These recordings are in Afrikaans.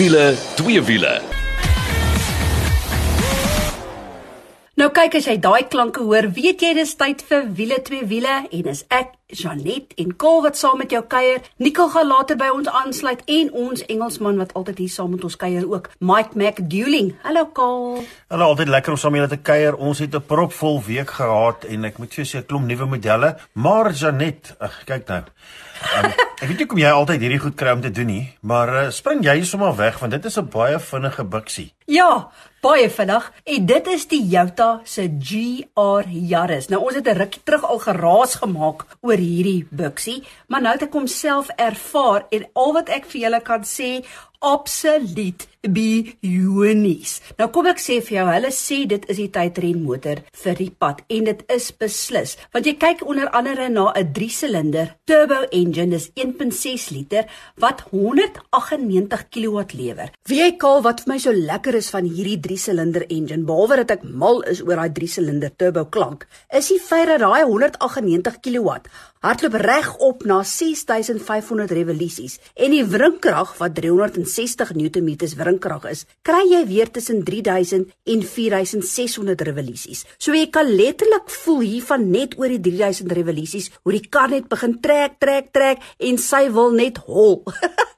wiele, twee wiele. Nou kyk as jy daai klanke hoor, weet jy dis tyd vir wiele twee wiele en is ek Janet en Kol wat saam met jou kuier. Nico gaan later by ons aansluit en ons Engelsman wat altyd hier saam met ons kuier ook, Mike McDueling. Hallo Kol. Hallo, altyd lekker om saam met julle te kuier. Ons het 'n propvol week gehad en ek moet vir jou sê 'n klomp nuwe modelle, maar Janet, ag kyk nou. Um, ek weet nie kom jy altyd hierdie goed kry om te doen nie, maar uh, spring jy sommer weg want dit is 'n baie vinnige biksie. Ja, baie vinnig. En dit is die Toyota se GR Yaris. Nou ons het 'n rukkie terug al geraas gemaak oor hierdie biksie, maar nou het ek hom self ervaar en al wat ek vir julle kan sê, absoluut bionies. Nou kom ek sê vir jou, hulle sê dit is die tydrenmotor vir die pad en dit is beslis. Want jy kyk onder andere na 'n 3-silinder turbo engine, dis 1.6 liter wat 198 kW lewer. Wie ek al wat vir my so lekker is van hierdie 3-silinder engine, behalwe dat ek mal is oor daai 3-silinder turbo klank, is die feit dat daai 198 kW hardloop reg op na 6500 revolusies en die wrinkrag wat 360 Nm wrinkrag is, kry jy weer tussen 3000 en 4600 revolusies. So jy kan letterlik voel hier van net oor die 3000 revolusies hoe die kar net begin trek, trek, trek en sy wil net hol.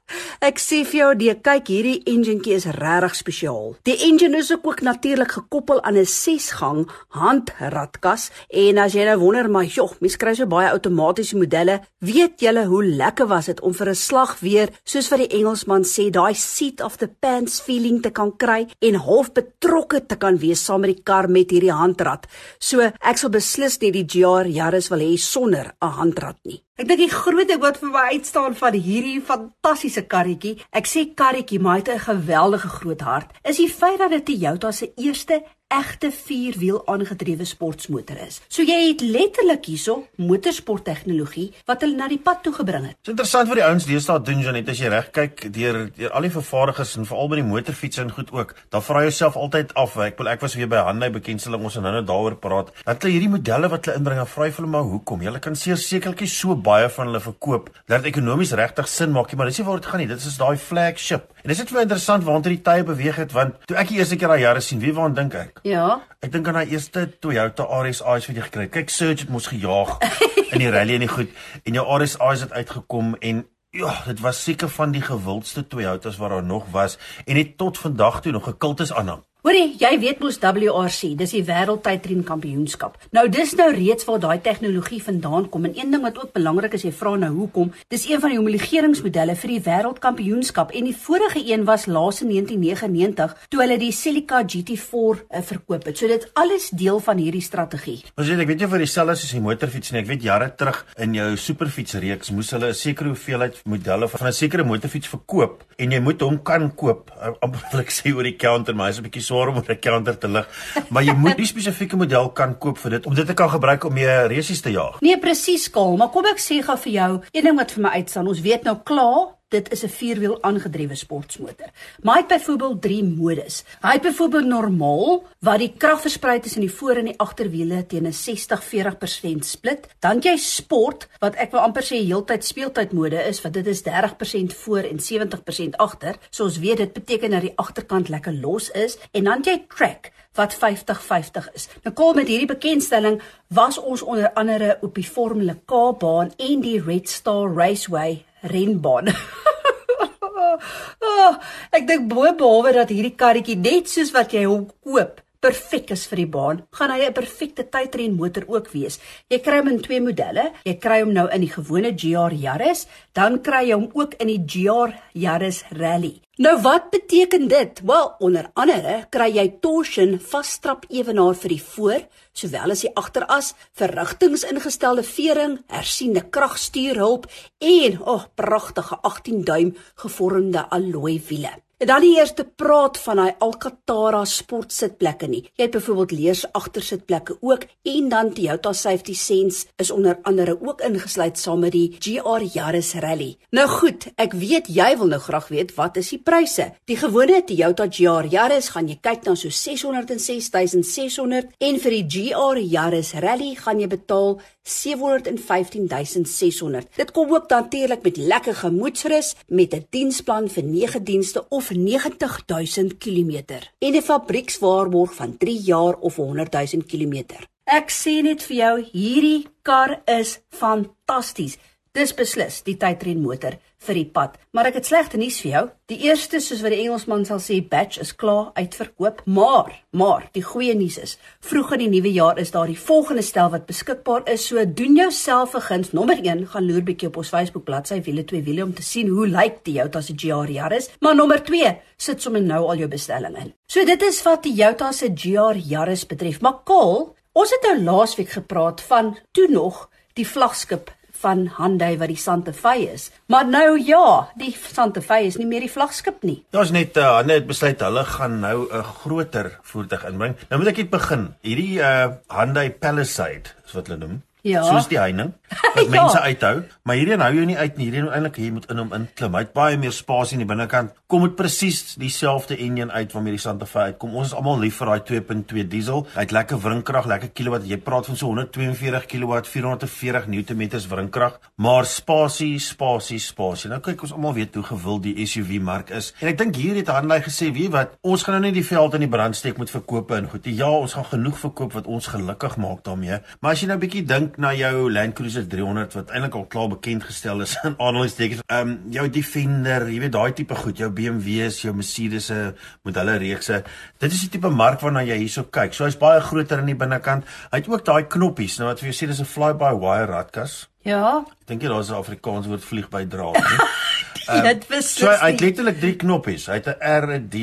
Ek sê vir jou, die kyk hierdie enjinkie is regtig spesiaal. Die engine is ook, ook natuurlik gekoppel aan 'n 6-gang handratkas en as jy nou wonder maar jog, mens kry so baie outomatiese modelle, weet julle hoe lekker was dit om vir 'n slag weer, soos wat die Engelsman sê, daai seat of the pants feeling te kan kry en half betrokke te kan wees saam met die kar met hierdie handrat. So ek sal beslis nie die GR Yaris wil hê sonder 'n handrat nie. Ek dink die groot ding wat vir my uitstaan van hierdie fantastiese karretjie, ek sê karretjie, maar hy het 'n geweldige groot hart, is die feit dat dit Toyota se eerste egte vierwiel aangedrewe sportmotor is. So jy het letterlik hierso motorsport tegnologie wat hulle na die pad toe gebring het. Dit is interessant wat die ouens deesdae doen Janet as jy reg kyk deur deur al die vervaardigers en veral by die motorfiets en goed ook. Dan vra jy jouself altyd af, ek wil ek was weer by Hyundai bekendstelling ons en nou daaroor praat. Dat hulle hierdie modelle wat hulle inbring, vra jy vir hulle maar hoekom? Jy kan seker sekerlik so baie van hulle verkoop dat dit ekonomies regtig sin maak, maar dis nie waar dit gaan nie. Dit is daai flagship. En dis net vir interessant waantoe die tye beweeg het want toe ek die eerste keer daai jare sien, wie waan dink ek? Ja. Ek dink aan daai eerste Toyota RSI's wat jy gekry het. Kyk, Surge het mos gejaag in die rally en die goed en jou RSI's het uitgekom en ja, dit was seker van die gewildste Toyotas wat daar nog was en het tot vandag toe nog gekultus aanhang. Hoorie, jy weet mos WRC, dis die wêreldtydren kampioenskap. Nou dis nou reeds waar daai tegnologie vandaan kom en een ding wat ook belangrik is, jy vra nou hoekom, dis een van die homologeringsmodelle vir die wêreldkampioenskap en die vorige een was laas in 1999 toe hulle die Celica GT4 uh, eh, verkoop het. So dit alles deel van hierdie strategie. Ons weet ek weet jy vir dieselfde soos die motorfiets nie. Ek weet jare terug in jou superfietsreeks moes hulle 'n sekere hoeveelheid modelle van 'n sekere motorfiets verkoop en jy moet hom kan koop. Amper wil ek sê oor die counter, maar hy's 'n bietjie swaar om 'n counter te lig, maar jy moet die spesifieke model kan koop vir dit om dit te kan gebruik om mee resies te jaag. Nee, presies, Kaal, maar kom ek sê gou vir jou, een ding wat vir my uitstaan, ons weet nou klaar Dit is 'n vierwiel aangedrewe sportmotor. Maar hy het byvoorbeeld 3 modus. Hy het byvoorbeeld normaal waar die krag versprei tussen die voor en die agterwiele teen 'n 60-40% split. Dan jy sport wat ek wil amper sê heeltyd speeltydmode is wat dit is 30% voor en 70% agter. So ons weet dit beteken dat die agterkant lekker los is en dan jy track wat 50-50 is. Nou kom met hierdie bekendstelling was ons onder andere op die Formule K baan en die Red Star Raceway renbaan. oh, ek dink bo behalwe dat hierdie karretjie net soos wat jy hom koop perfek is vir die baan, gaan hy 'n perfekte tydren motor ook wees. Jy kry hom in twee modelle. Jy kry hom nou in die gewone GR Yaris, dan kry jy hom ook in die GR Yaris Rally. Nou wat beteken dit? Wel, onder andere kry jy torsion vasstrap ewenaar vir die voor, sowel as die agteras, verrigtingsingestelde vering, hersiende kragstuurhulp en 'n oh, pragtige 18 duim gevormde alloy wiele. En dan die eerste praat van daai Alcantara sportsitplekke nie. Jy het byvoorbeeld leers agtersitplekke ook en dan Toyota Safety Sense is onder andere ook ingesluit saam met die GR Yaris Rally. Nou goed, ek weet jy wil nou graag weet wat is die pryse. Die gewone Toyota GR Yaris gaan jy kyk na so 606600 en vir die GR Yaris Rally gaan jy betaal 715600. Dit kom ook natuurlik met lekker gemoedsrus met 'n diensplan vir 9 dienste of vir 90000 km en 'n fabriekswaarborg van 3 jaar of 100000 km. Ek sê net vir jou, hierdie kar is fantasties. Dis beslis die tydren motor vir die pad. Maar ek het slegte nuus vir jou. Die eerste, soos wat die Engelsman sal sê, batch is klaar uitverkoop, maar maar die goeie nuus is, vroeg in die nuwe jaar is daar die volgende stel wat beskikbaar is. So doen jouself 'n guns. Nommer 1, gaan loer bietjie op ons Facebook bladsy wiele twee wiele om te sien hoe lyk die Toyota se GR Yaris. Maar nommer 2, sit sommer nou al jou bestelling in. So dit is wat die Toyota se GR Yaris betref. Maar Kol, ons het nou laasweek gepraat van toe nog die vlaggenskap van Hyundai wat die Santa Fe is. Maar nou ja, die Santa Fe is nie meer die vlaggenskap nie. Daar's net uh, Hyundai het besluit hulle gaan nou 'n groter voertuig inbring. Nou moet ek net begin. Hierdie uh Hyundai Palisade, is wat hulle noem. Ja. Soos die heining wat ja. mense uithou, maar hierdie hou jou nie uit nie. Hierdie eintlik hier moet in hom inklim. Hy het baie meer spasie in die binnekant. Kom dit presies dieselfde enjin uit waarmee die Santa Fe uitkom. Ons is almal lief vir daai 2.2 diesel. Hy het lekker wringkrag, lekker kilowatt. Jy praat van so 142 kilowatt, 440 Nm wringkrag, maar spasie, spasie, spasie. Nou kyk ons almal weet hoe gewild die SUV mark is. En ek dink hier het Hanley gesê, "Wie wat, ons gaan nou net die veld in die brand steek met verkope en goed. Ja, ons gaan genoeg verkoop wat ons gelukkig maak daarmee. Maar as jy nou 'n bietjie dink na jou Land Cruiser 300 wat eintlik al klaar bekend gestel is in aanhalingstekens. Ehm um, jou Defender, jy weet daai tipe goed, jou BMW's, jou Mercedes se met hulle reekse. Dit is die tipe mark waarna jy hierso kyk. So hy's baie groter in die binnekant. Hy het ook daai knoppies, nou wat vir jou sê dis 'n fly-by-wire ratkas. Ja. Ek dink jy daar's 'n Afrikaans woord vlieg by draad, né? Um, dit was so hy het letterlik drie knoppies. Hy het 'n R, 'n D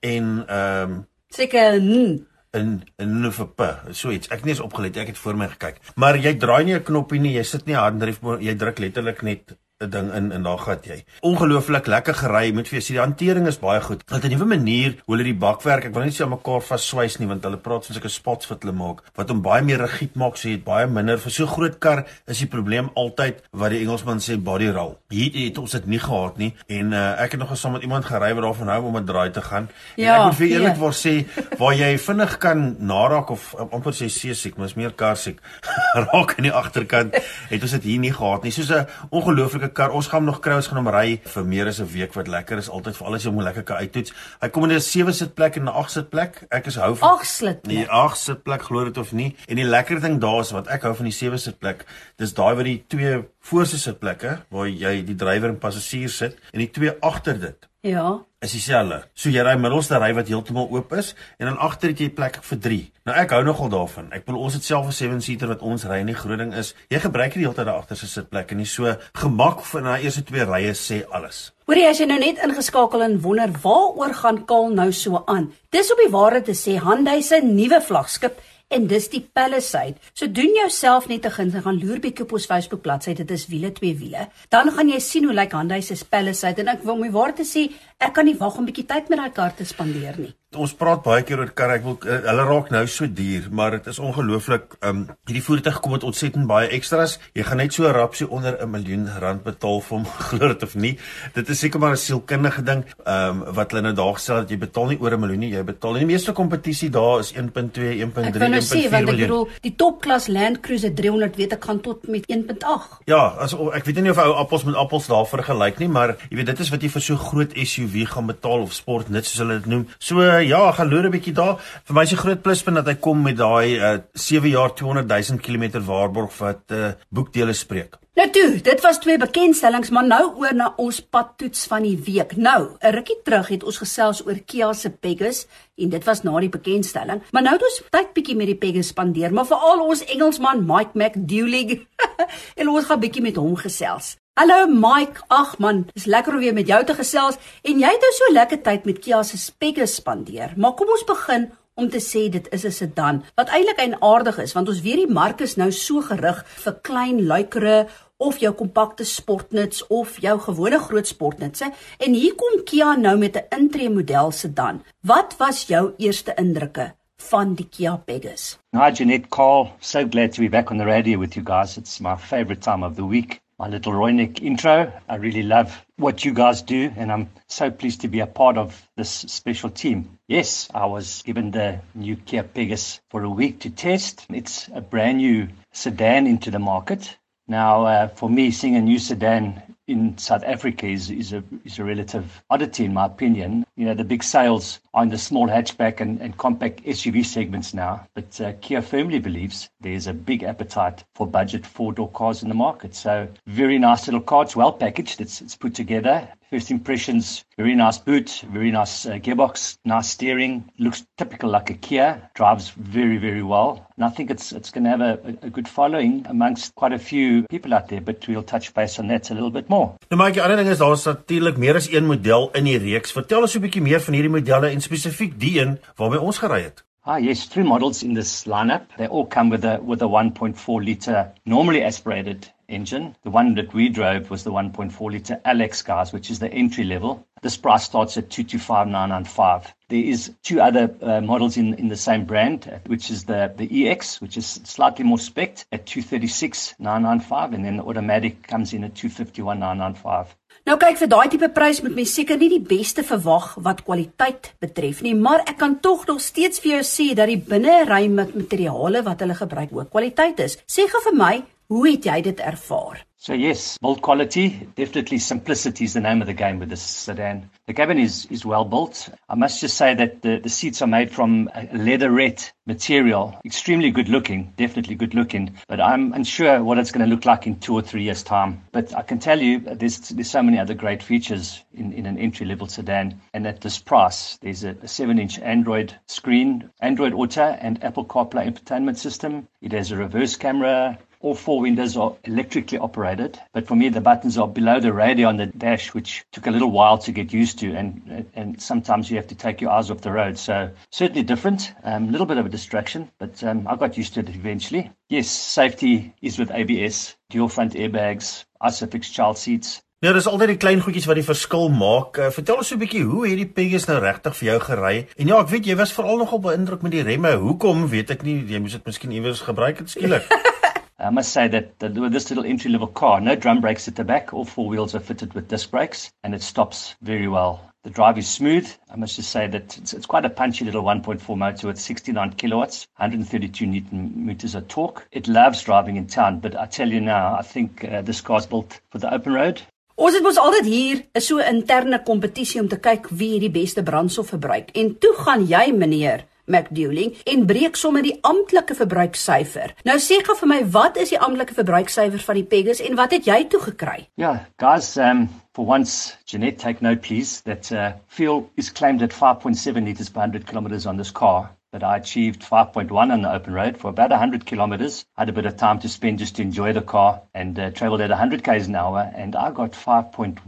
en ehm um, seker 'n in in NFP. So iets. Ek het nie eens opgelet, ek het voor my gekyk. Maar jy draai nie 'n knoppie nie, jy sit nie handdrif, jy druk letterlik net 'n ding in en daar gaan jy. Ongelooflik lekker gery, moet vir jou sê die hantering is baie goed. Hulle het 'n nuwe manier hoe hulle die bakwerk, ek wil net sê aan mekaar vaswys nie want hulle praat van sulke spots wat hulle maak wat hom baie meer rigied maak, so jy het baie minder vir so groot kar is die probleem altyd wat die Engelsman sê body roll. Hier het ons dit nie gehad nie en uh, ek het nog gesaam met iemand gery wat daarvan hou om 'n draai te gaan. Ja, en ek moet vir eerlikwaar ja. sê waar jy vinnig kan naraak of amper sê seesiek, maar is meer kar siek. raak in die agterkant het ons dit hier nie gehad nie. Soos 'n ongelooflike lekker kar. Ons gaan nog kry, ons gaan hom ry vir meer as 'n week wat lekker is altyd vir alles jy hom lekker kan uittoets. Hy kom in 'n 7 sit plek en 'n 8 sit plek. Ek is hou van 8 sit. Nee, 8 sit plek glo dit of nie. En die lekker ding daar is wat ek hou van die 7 sit plek, dis daai wat die twee voorste sitplekke waar jy die drywer en passasier sit en die twee agter dit. Ja. Is dieselfde. So jy ry middelste ry wat heeltemal oop is en dan agter het jy plek vir 3. Nou ek hou nogal daarvan. Ek bedoel ons het self 'n 7-seater wat ons ry in die groot ding is. Jy gebruik nie die hele tyd daai agterste sitplek en nie so gemak vir na eerste twee rye sê alles. Hoorie as jy nou net ingeskakel en wonder waaroor gaan Kaal nou so aan. Dis op die waarheid te sê Hyundai se nuwe vlaggenskap en dis die Palisade. So doen jouself net 'n guns en gaan loer bietjie op ons Facebook bladsy. Dit is wiele twee wiele. Dan gaan jy sien hoe lyk like Hyundai se Palisade en ek wil my waar te sê, ek kan nie wag om bietjie tyd met daai kar te spandeer nie ons praat baie keer oor karre. Ek wil uh, hulle raak nou so duur, maar dit is ongelooflik. Um hierdie voertuig kom met ontsettend baie ekstras. Jy gaan net so rapsie onder 'n miljoen rand betaal vir hom, glo dit of nie. Dit is seker maar 'n sielkundige ding. Um wat hulle nou daar gesê dat jy betaal nie oor 'n miljoen nie, jy betaal. En die meeste kompetisie daar is 1.2, 1.3, 1.4 miljoen. Want ek bedoel, die topklas Land Cruiser 300 weet ek gaan tot met 1.8. Ja, as ek weet nie of ou appels met appels daar vergelyk nie, maar jy weet dit is wat jy vir so groot SUV gaan betaal of sport net soos hulle dit noem. So ja, gaan loer 'n bietjie daar. Vir my is 'n groot pluspunt dat hy kom met daai uh, 7 jaar 200 000 km waarborg wat uh, boekdele spreek. Nou toe, dit was twee bekendstellings, maar nou oor na ons padtoets van die week. Nou, 'n rukkie terug het ons gesels oor Kia se Pegasus en dit was na die bekendstelling, maar nou het ons tyd bietjie met die Pegasus spandeer, maar veral ons Engelsman Mike McDougal en ons gaan bietjie met hom gesels. Hallo Mike, ag man, dis lekker om weer met jou te gesels en jy het nou so lekker tyd met Kia se Pegasus spandeer. Maar kom ons begin om te sê dit is 'n sedan wat eintlik eienaardig is want ons weet die mark is nou so gerig vir klein luikere of jou kompakte sportnuts of jou gewone groot sportnutse en hier kom Kia nou met 'n intree model sedan. Wat was jou eerste indrukke van die Kia Pegasus? Hi Jeanette Call, so glad to be back on the radio with you guys. It's my favorite time of the week. My little Roynick intro. I really love what you guys do and I'm so pleased to be a part of this special team. Yes, I was given the new Kia Pegasus for a week to test. It's a brand new sedan into the market. Now, uh, for me, seeing a new sedan in South Africa is is a is a relative oddity in my opinion. You know, the big sales are in the small hatchback and, and compact SUV segments now, but uh, Kia firmly believes there's a big appetite for budget four-door cars in the market. So, very nice little car. It's well packaged. It's it's put together. First impressions, very nice boot, very nice uh, gearbox, nice steering, looks typical like a Kia, drives very, very well. And I think it's it's going to have a, a good following amongst quite a few people out there, but we'll touch base on that a little bit more. Nou maar die ander ding is daar's natuurlik meer as een model in die reeks. Vertel ons 'n bietjie meer van hierdie modelle en spesifiek die een waarby ons gery het. Ah yes, three models in this lineup. They all come with a with a 1.4 liter normally aspirated engine. The one that we drove was the 1.4 litre Alex guys, which is the entry level. This price starts at 225995. There is two other uh, models in in the same brand, uh, which is the the EX, which is slightly more spec at 236995 and then the automatic comes in at 251995. Nou kyk vir daai tipe prys moet mens seker nie die beste verwag wat kwaliteit betref nie, maar ek kan tog nog steeds vir jou sê dat die binne-ry materiale wat hulle gebruik ook kwaliteit is. Sê gou vir my, Hoe het jy dit ervaar? So yes, build quality, definitely simplicity is the name of the game with this sedan. The cabin is is well built. I must just say that the the seats are made from a leatherette material, extremely good looking, definitely good looking, but I'm unsure what it's going to look like in 2 or 3 years time. But I can tell you there's there's so many other great features in in an entry level sedan and at this price there's a, a 7-inch Android screen, Android Auto and Apple CarPlay infotainment system. It has a reverse camera, all four windows are electrically operated, but for me the buttons are below the radio on the dash, which took a little while to get used to, and and sometimes you have to take your eyes off the road. So certainly different, a um, little bit of a distraction, but um, I got used to it eventually. Yes, safety is with ABS, dual front airbags, ISOFIX child seats. Ja, dis altyd die klein goedjies wat die verskil maak. Uh, vertel ons so 'n bietjie hoe het die Pegasus nou regtig vir jou gery? En ja, ek weet jy was veral nogal beïndruk met die remme. Hoekom weet ek nie, jy moes dit miskien iewers gebruik het skielik. I must say that the, this little entry level car, no drum brakes at the back, all four wheels are fitted with disc brakes, and it stops very well. The drive is smooth. I must just say that it's, it's quite a punchy little 1.4 motor with 69 kilowatts, 132 newton meters of torque. It loves driving in town, but I tell you now, I think uh, this car's built for the open road. Ons het mos altyd hier 'n so interne kompetisie om te kyk wie die beste brandstof verbruik. En toe gaan jy, meneer, McDouling en breek sommer die amptelike verbruiksyfer. Nou sê gou vir my, wat is die amptelike verbruiksyfer van die Pegasus en wat het jy toe gekry? Ja, guys, um for once Jeanette take note please that uh fuel is claimed at 5.7 liters per 100 kilometers on this car. But I achieved 5.1 on the open road for about 100 kilometers. I had a bit of time to spend just to enjoy the car and uh, traveled at 100 k's an hour, and I got 5.1.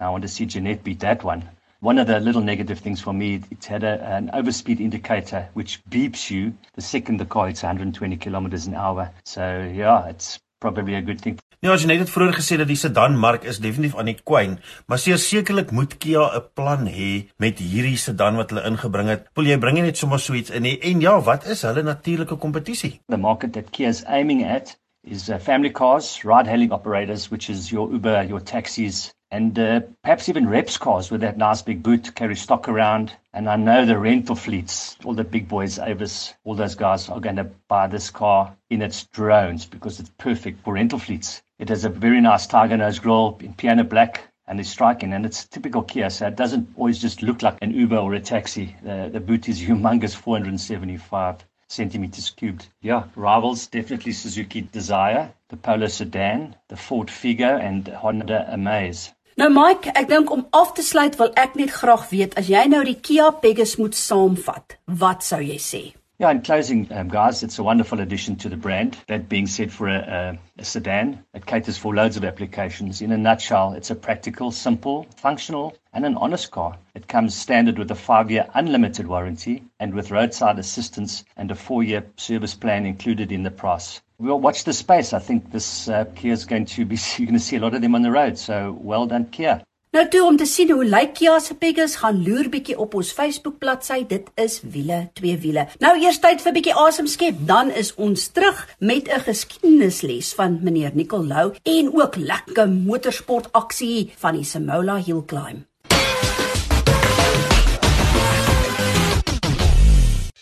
Now I want to see Jeanette beat that one. One of the little negative things for me, it had a, an overspeed indicator which beeps you the second the car hits 120 kilometers an hour. So yeah, it's probably a good thing. Ja, jy het vroeër gesê dat die sedan mark is definitief aan die kwyn, maar sekerlik moet Kia 'n plan hê met hierdie sedan wat hulle ingebring het. Wil jy bring net sommer so iets in nie? En ja, wat is hulle natuurlike kompetisie? The market that Kia is aiming at is uh, family cars, ride-hailing operators, which is your Uber, your taxis, and uh, perhaps even reps cars with that nice big boot carry stock around. And I know the rental fleets, all the big boys, Avis, all those guys are going to buy this car in its drones because it's perfect for rental fleets. It has a very nice tiger nose grille in piano black and it's striking and it's typical Kia, so it doesn't always just look like an Uber or a taxi. The, the boot is humongous, 475 centimeters cubed. Yeah, rivals definitely Suzuki Desire, the Polo Sedan, the Ford Figo, and Honda Amaze. Nou Mike, ek dink om af te sluit wil ek net graag weet as jy nou die Kia Pegasus moet saamvat, wat sou jy sê? Yeah, in closing, um, guys, it's a wonderful addition to the brand. That being said, for a, a, a, sedan, it caters for loads of applications. In a nutshell, it's a practical, simple, functional, and an honest car. It comes standard with a five year unlimited warranty and with roadside assistance and a four year service plan included in the price. We'll watch the space. I think this uh, Kia is going to be, you're going to see a lot of them on the road. So well done, Kia. Nou toe om te sien hoe lyk Kia se Pegasus, gaan loer bietjie op ons Facebook bladsy. Dit is wiele, twee wiele. Nou eers tyd vir bietjie asem skep, dan is ons terug met 'n geskiedenisles van meneer Nicol Lou en ook lekker motorsport aksie van die Simola Hill Climb.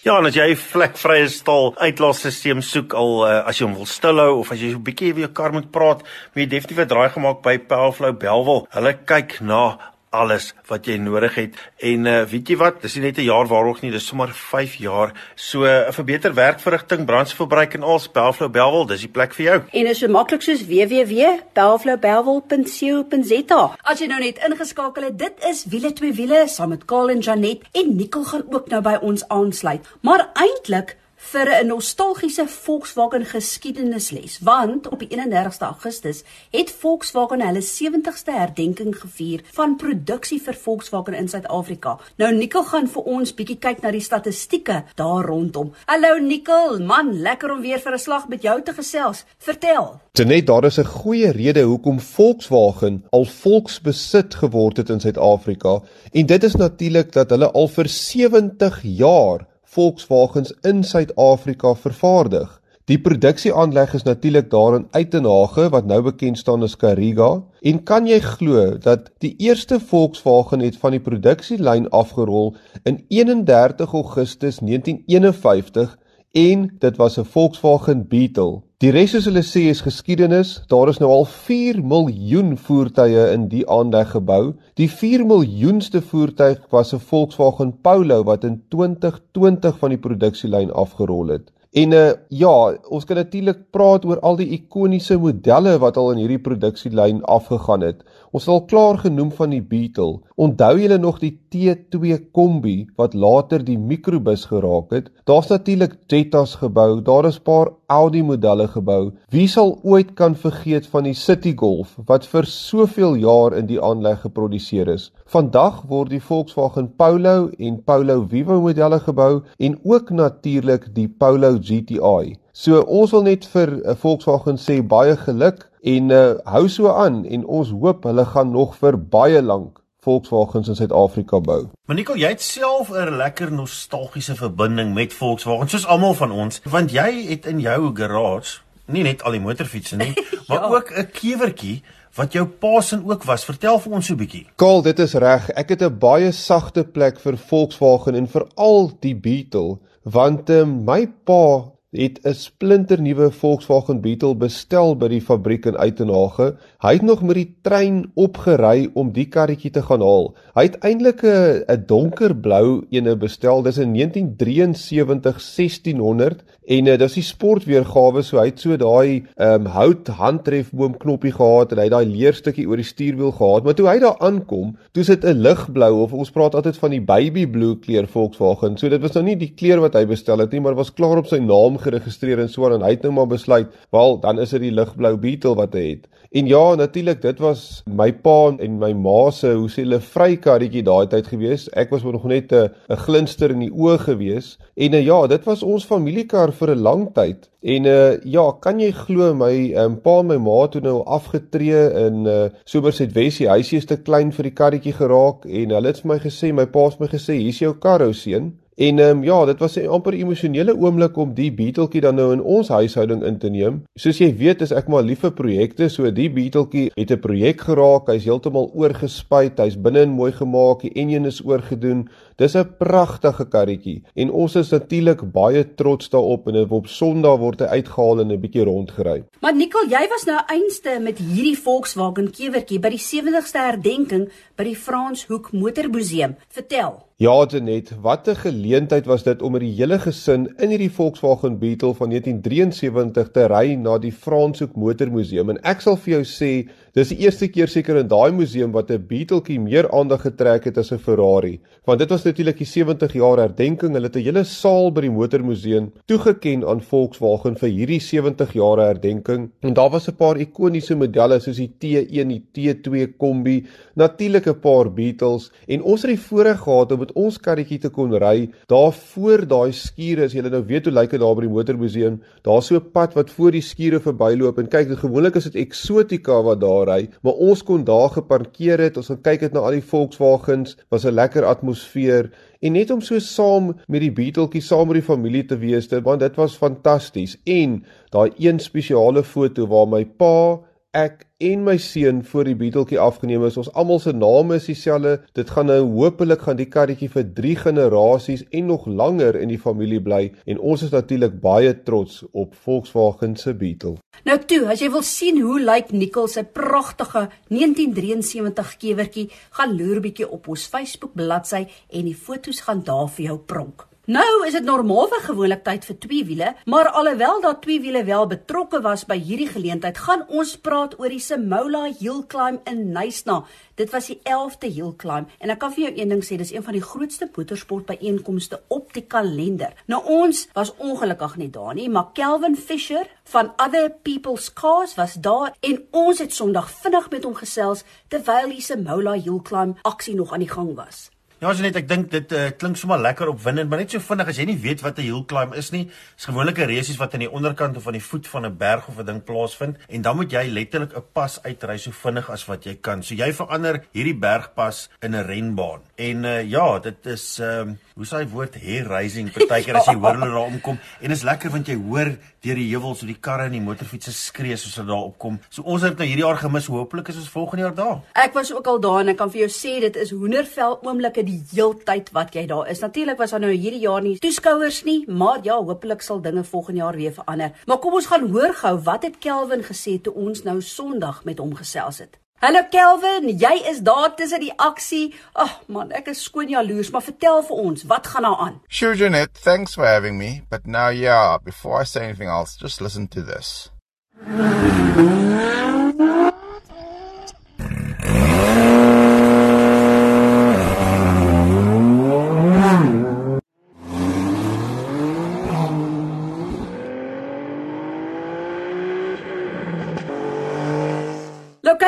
Ja, en as jy 'n vlekvrye stal uitlaatstelsel soek al uh, as jy hom wil stilhou of as jy so 'n bietjie weer jou kar moet praat, moet jy definitief 'n draai gemaak by Powerflow Belwel. Hulle kyk na alles wat jy nodig het. En uh, weet jy wat, dis nie net 'n jaar waarog nie, dis sommer 5 jaar. So uh, vir beter werkverrigting, brandstofverbruik en al Spelflow Belwel, dis die plek vir jou. En is so maklik soos www.belflowbelwel.co.za. As jy nou net ingeskakel het, dit is wiele twee wiele saam met Karl en Janet en Nicole gaan ook nou by ons aansluit. Maar eintlik vir 'n nostalgiese Volkswagen geskiedenisles, want op die 31ste Augustus het Volkswagen hulle 70ste herdenking gevier van produksie vir Volkswagen in Suid-Afrika. Nou Nikkel gaan vir ons bietjie kyk na die statistieke daar rondom. Hallo Nikkel, man, lekker om weer vir 'n slag met jou te gesels. Vertel. Net daar is 'n goeie rede hoekom Volkswagen al volksbesit geword het in Suid-Afrika en dit is natuurlik dat hulle al vir 70 jaar Volkswagens in Suid-Afrika vervaardig. Die produksieaanleg is natuurlik daar in Uitenhage wat nou bekend staan as Kariga en kan jy glo dat die eerste Volkswagen het van die produksielyn afgerol in 31 Augustus 1951 en dit was 'n Volkswagen Beetle. Die res soos hulle sê is geskiedenis. Daar is nou al 4 miljoen voertuie in die aanleg gebou. Die 4 miljoenste voertuig was 'n Volkswagen Polo wat in 2020 van die produksielyn afgerol het. En uh ja, ons kan natuurlik praat oor al die ikoniese modelle wat al in hierdie produksielyn afgegaan het. Ons het al klaar genoem van die Beetle. Onthou julle nog die T2 Kombi wat later die mikrobus geraak het? Daar's natuurlik Jettas gebou, daar is 'n paar Audi modelle gebou. Wie sal ooit kan vergeet van die City Golf wat vir soveel jaar in die aanleg geproduseer is? Vandag word die Volkswagen Polo en Polo Vivo modelle gebou en ook natuurlik die Polo GTI. So ons wil net vir 'n Volkswagen sê baie geluk en uh, hou so aan en ons hoop hulle gaan nog vir baie lank Volkswagens in Suid-Afrika bou. Maniko, jy het self 'n lekker nostalgiese verbinding met Volkswagen soos almal van ons, want jy het in jou garage nie net al die motorfietsse nie, ja. maar ook 'n kewertjie wat jou pa se ook was. Vertel vir ons so 'n bietjie. Kaal, dit is reg. Ek het 'n baie sagte plek vir Volkswagen en veral die Beetle, want uh, my pa het 'n splinternuwe Volkswagen Beetle bestel by die fabriek in Uitenhage. Hy het nog met die trein opgery om die karretjie te gaan haal. Hy het eintlik 'n 'n donkerblou ene bestel. Dis in 1973 1600 en uh, dis die sportweergawe so hy het so daai um, hout handtrefboom knoppie gehad en hy het daai leerstukkie oor die stuurwiel gehad. Maar toe hy daar aankom, toe sit 'n ligblou of ons praat altyd van die baby blue kleur Volkswagen. So dit was nou nie die kleur wat hy bestel het nie, maar was klaar op sy naam geregistreer en so aan en hy het nou maar besluit, "Wel, dan is dit die ligblou Beetle wat hy het." En ja, natuurlik, dit was my pa en my ma se, hoe sê hulle, vrykarretjie daai tyd gewees. Ek was nog net 'n 'n glinster in die oë gewees. En uh, ja, dit was ons familiekar vir 'n lang tyd. En uh ja, kan jy glo my um, pa en my ma het nou afgetree in uh Somerset Wes. Die huisie is te klein vir die karretjie geraak en hulle het vir my gesê, my pa het my gesê, "Hier's jou kar, ou seun." En ehm um, ja, dit was 'n amper emosionele oomblik om die beeteltjie dan nou in ons huishouding in te neem. Soos jy weet, is ek maar lief vir projekte, so die beeteltjie het 'n projek geraak. Hy's heeltemal oorgespuit, hy's binne en mooi gemaak, die enjin is oorgedoen. Dis 'n pragtige karretjie en ons is natuurlik baie trots daarop en op Sondag word hy uitgehaal en 'n bietjie rondgery. Maar Nicole, jy was nou einste met hierdie Volkswagen kewertjie by die 70ste herdenking by die Franshoek Motormuseum. Vertel. Ja, Janet, wat 'n geleentheid was dit om met die hele gesin in hierdie Volkswagen Beetle van 1973 te ry na die Franshoek Motormuseum. En ek sal vir jou sê, dis die eerste keer seker in daai museum wat 'n Beetletjie meer aandag getrek het as 'n Ferrari. Want dit was natuurlik die 70 jaar herdenking. Hulle het 'n hele saal by die Motormuseum toegeken aan Volkswagen vir hierdie 70 jaar herdenking. En daar was 'n paar ikoniese modelle soos die T1, die T2 Kombi, natuurlik 'n paar Beetles en ons het die voorreg gehad om met ons karretjie te kon ry. Daar voor daai skure, as jy nou weet hoe lyk dit daar by die motormuseum, daar's so 'n pad wat voor die skure verbyloop en kyk, gewoonlik is dit eksotika wat daar ry, maar ons kon daar geparkeer het. Ons gaan kyk het na al die Volkswagens, was 'n lekker atmosfeer en net om so saam met die Beetletjie saam met die familie te wees, want dit was fantasties. En daai een spesiale foto waar my pa ek en my seun voor die beeteltjie afgeneem is. Ons almal se name is dieselfde. Dit gaan nou hopelik gaan die karretjie vir 3 generasies en nog langer in die familie bly en ons is natuurlik baie trots op Volkswagen se Beetle. Nou toe, as jy wil sien hoe lyk Nicole se pragtige 1973 kewertjie, gaan loer bietjie op ons Facebook bladsy en die fotos gaan daar vir jou pronk. Nou is dit normaalweg gewoonlik tyd vir twee wiele, maar alhoewel daar twee wiele wel betrokke was by hierdie geleentheid, gaan ons praat oor die Simola Hill Climb in Nysna. Dit was die 11de Hill Climb en ek kan vir jou een ding sê, dis een van die grootste motorsportbyeenkomste op die kalender. Nou ons was ongelukkig nie daar nie, maar Kelvin Fisher van Other People's Cars was daar en ons het Sondag vinnig met hom gesels terwyl die Simola Hill Climb aksie nog aan die gang was. Ja, as net ek dink dit uh, klink sommer lekker opwindend, maar net so vinnig as jy nie weet wat 'n hill climb is nie. Dis gewoonlik 'n resies wat aan die onderkant of aan die voet van 'n berg of 'n ding plaasvind en dan moet jy letterlik 'n pas uitry so vinnig as wat jy kan. So jy verander hierdie bergpas in 'n renbaan. En uh, ja, dit is uh, hoe sê hy woord hair raising partykeer as jy hoor hulle daar omkom en is lekker want jy hoor deur die heuwels hoe die karre en die motorfietsse skree soos hulle daar opkom. So ons het nou hierdie jaar gemis. Hoopelik is ons volgende jaar daar. Ek was ook al daar en ek kan vir jou sê dit is hoendervel oomblikke die heeltyd wat jy daar is. Natuurlik was daar nou hierdie jaar nie toeskouers nie, maar ja, hopelik sal dinge volgende jaar weer verander. Maar kom ons gaan hoor gou wat het Kelvin gesê toe ons nou Sondag met hom gesels het. Hallo Kelvin, jy is daar tussen die aksie. Ag oh, man, ek is skoon jaloers, maar vertel vir ons, wat gaan daar aan? Sure Janet, thanks for having me, but now yeah, before I say anything else, just listen to this.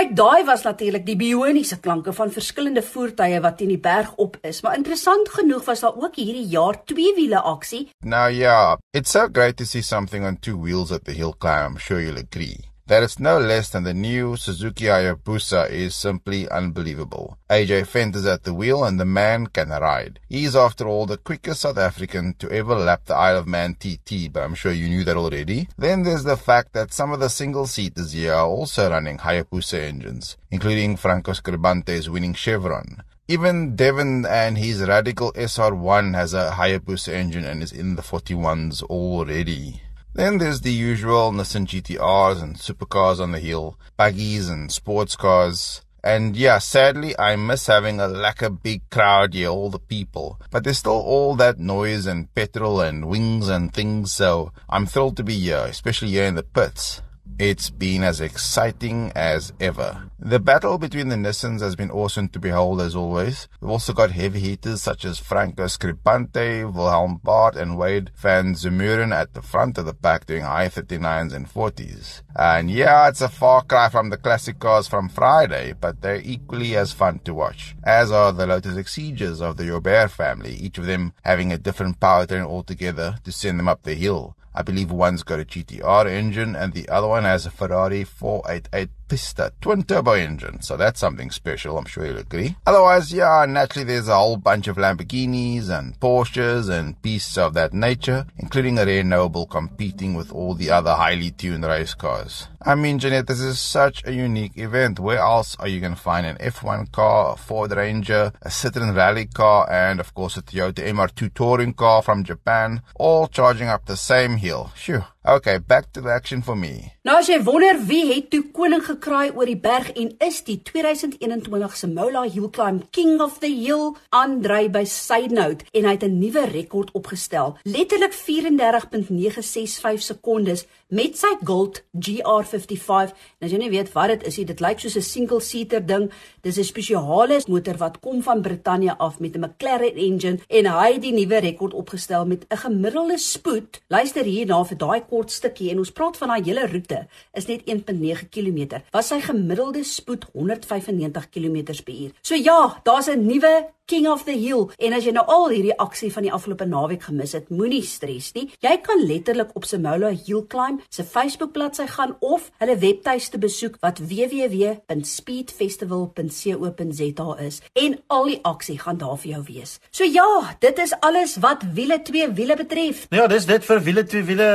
kyk, daai was natuurlik die bioniese klanke van verskillende voertuie wat teen die berg op is, maar interessant genoeg was daar ook hierdie jaar twee wiele aksie. Now yeah, it's so great to see something on two wheels at the hill climb, I'm sure you'll agree. That it's no less than the new Suzuki Hayabusa is simply unbelievable. AJ Fent is at the wheel and the man can ride. He's after all the quickest South African to ever lap the Isle of Man TT, but I'm sure you knew that already. Then there's the fact that some of the single seaters here are also running Hayabusa engines, including Franco Scribante's winning Chevron. Even Devon and his Radical SR1 has a Hayabusa engine and is in the 41s already. Then there's the usual Nissan GTRs and supercars on the hill, buggies and sports cars. And yeah, sadly, I miss having a lacquer big crowd here, all the people. But there's still all that noise and petrol and wings and things, so I'm thrilled to be here, especially here in the pits. It's been as exciting as ever. The battle between the Nissans has been awesome to behold as always. We've also got heavy hitters such as Franco Scripante, Wilhelm Bart and Wade van Zemuren at the front of the pack doing high 39s and 40s. And yeah, it's a far cry from the classic cars from Friday, but they're equally as fun to watch, as are the Lotus Exigers of the Robert family, each of them having a different powertrain altogether to send them up the hill. I believe one's got a GTR engine and the other one has a Ferrari 488 Pista twin turbo engine. So that's something special, I'm sure you'll agree. Otherwise, yeah, naturally there's a whole bunch of Lamborghinis and Porsches and beasts of that nature, including a rare noble competing with all the other highly tuned race cars. I mean, Jeanette, this is such a unique event. Where else are you going to find an F1 car, a Ford Ranger, a Citroen Rally car, and of course a Toyota MR2 touring car from Japan, all charging up the same hill? Phew. Okay, back to the action for me. Nou as jy wonder wie het toe koning gekraai oor die berg en is die 2021 se Mola Hill Climb King of the Hill Andrei by Sydenhout en hy het 'n nuwe rekord opgestel. Letterlik 34.965 sekondes met sy Gold GR55. En as jy nie weet wat dit is nie, dit lyk soos 'n single seater ding. Dis 'n spesiale motor wat kom van Brittanje af met 'n McLaren engine en hy het die nuwe rekord opgestel met 'n gemiddelde spoed. Luister hierna vir daai kort stukkie en ons praat van daai hele roete is net 1.9 km. Was sy gemiddelde spoed 195 km/h. So ja, daar's 'n nuwe King of the Hill. En as jy nou al hierdie aksie van die afgelope naweek gemis het, moenie stres nie. Jy kan letterlik op Simola Hill Climb se Facebook bladsy gaan of hulle webtuiste besoek wat www.speedfestival.co.za is en al die aksie gaan daar vir jou wees. So ja, dit is alles wat wiele 2 wiele betref. Nou ja, dis dit vir wiele 2 wiele.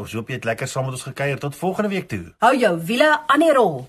Ons hoop jy het lekker saam met ons gekuier tot volgende week toe. Hou jou wiele aan die rol.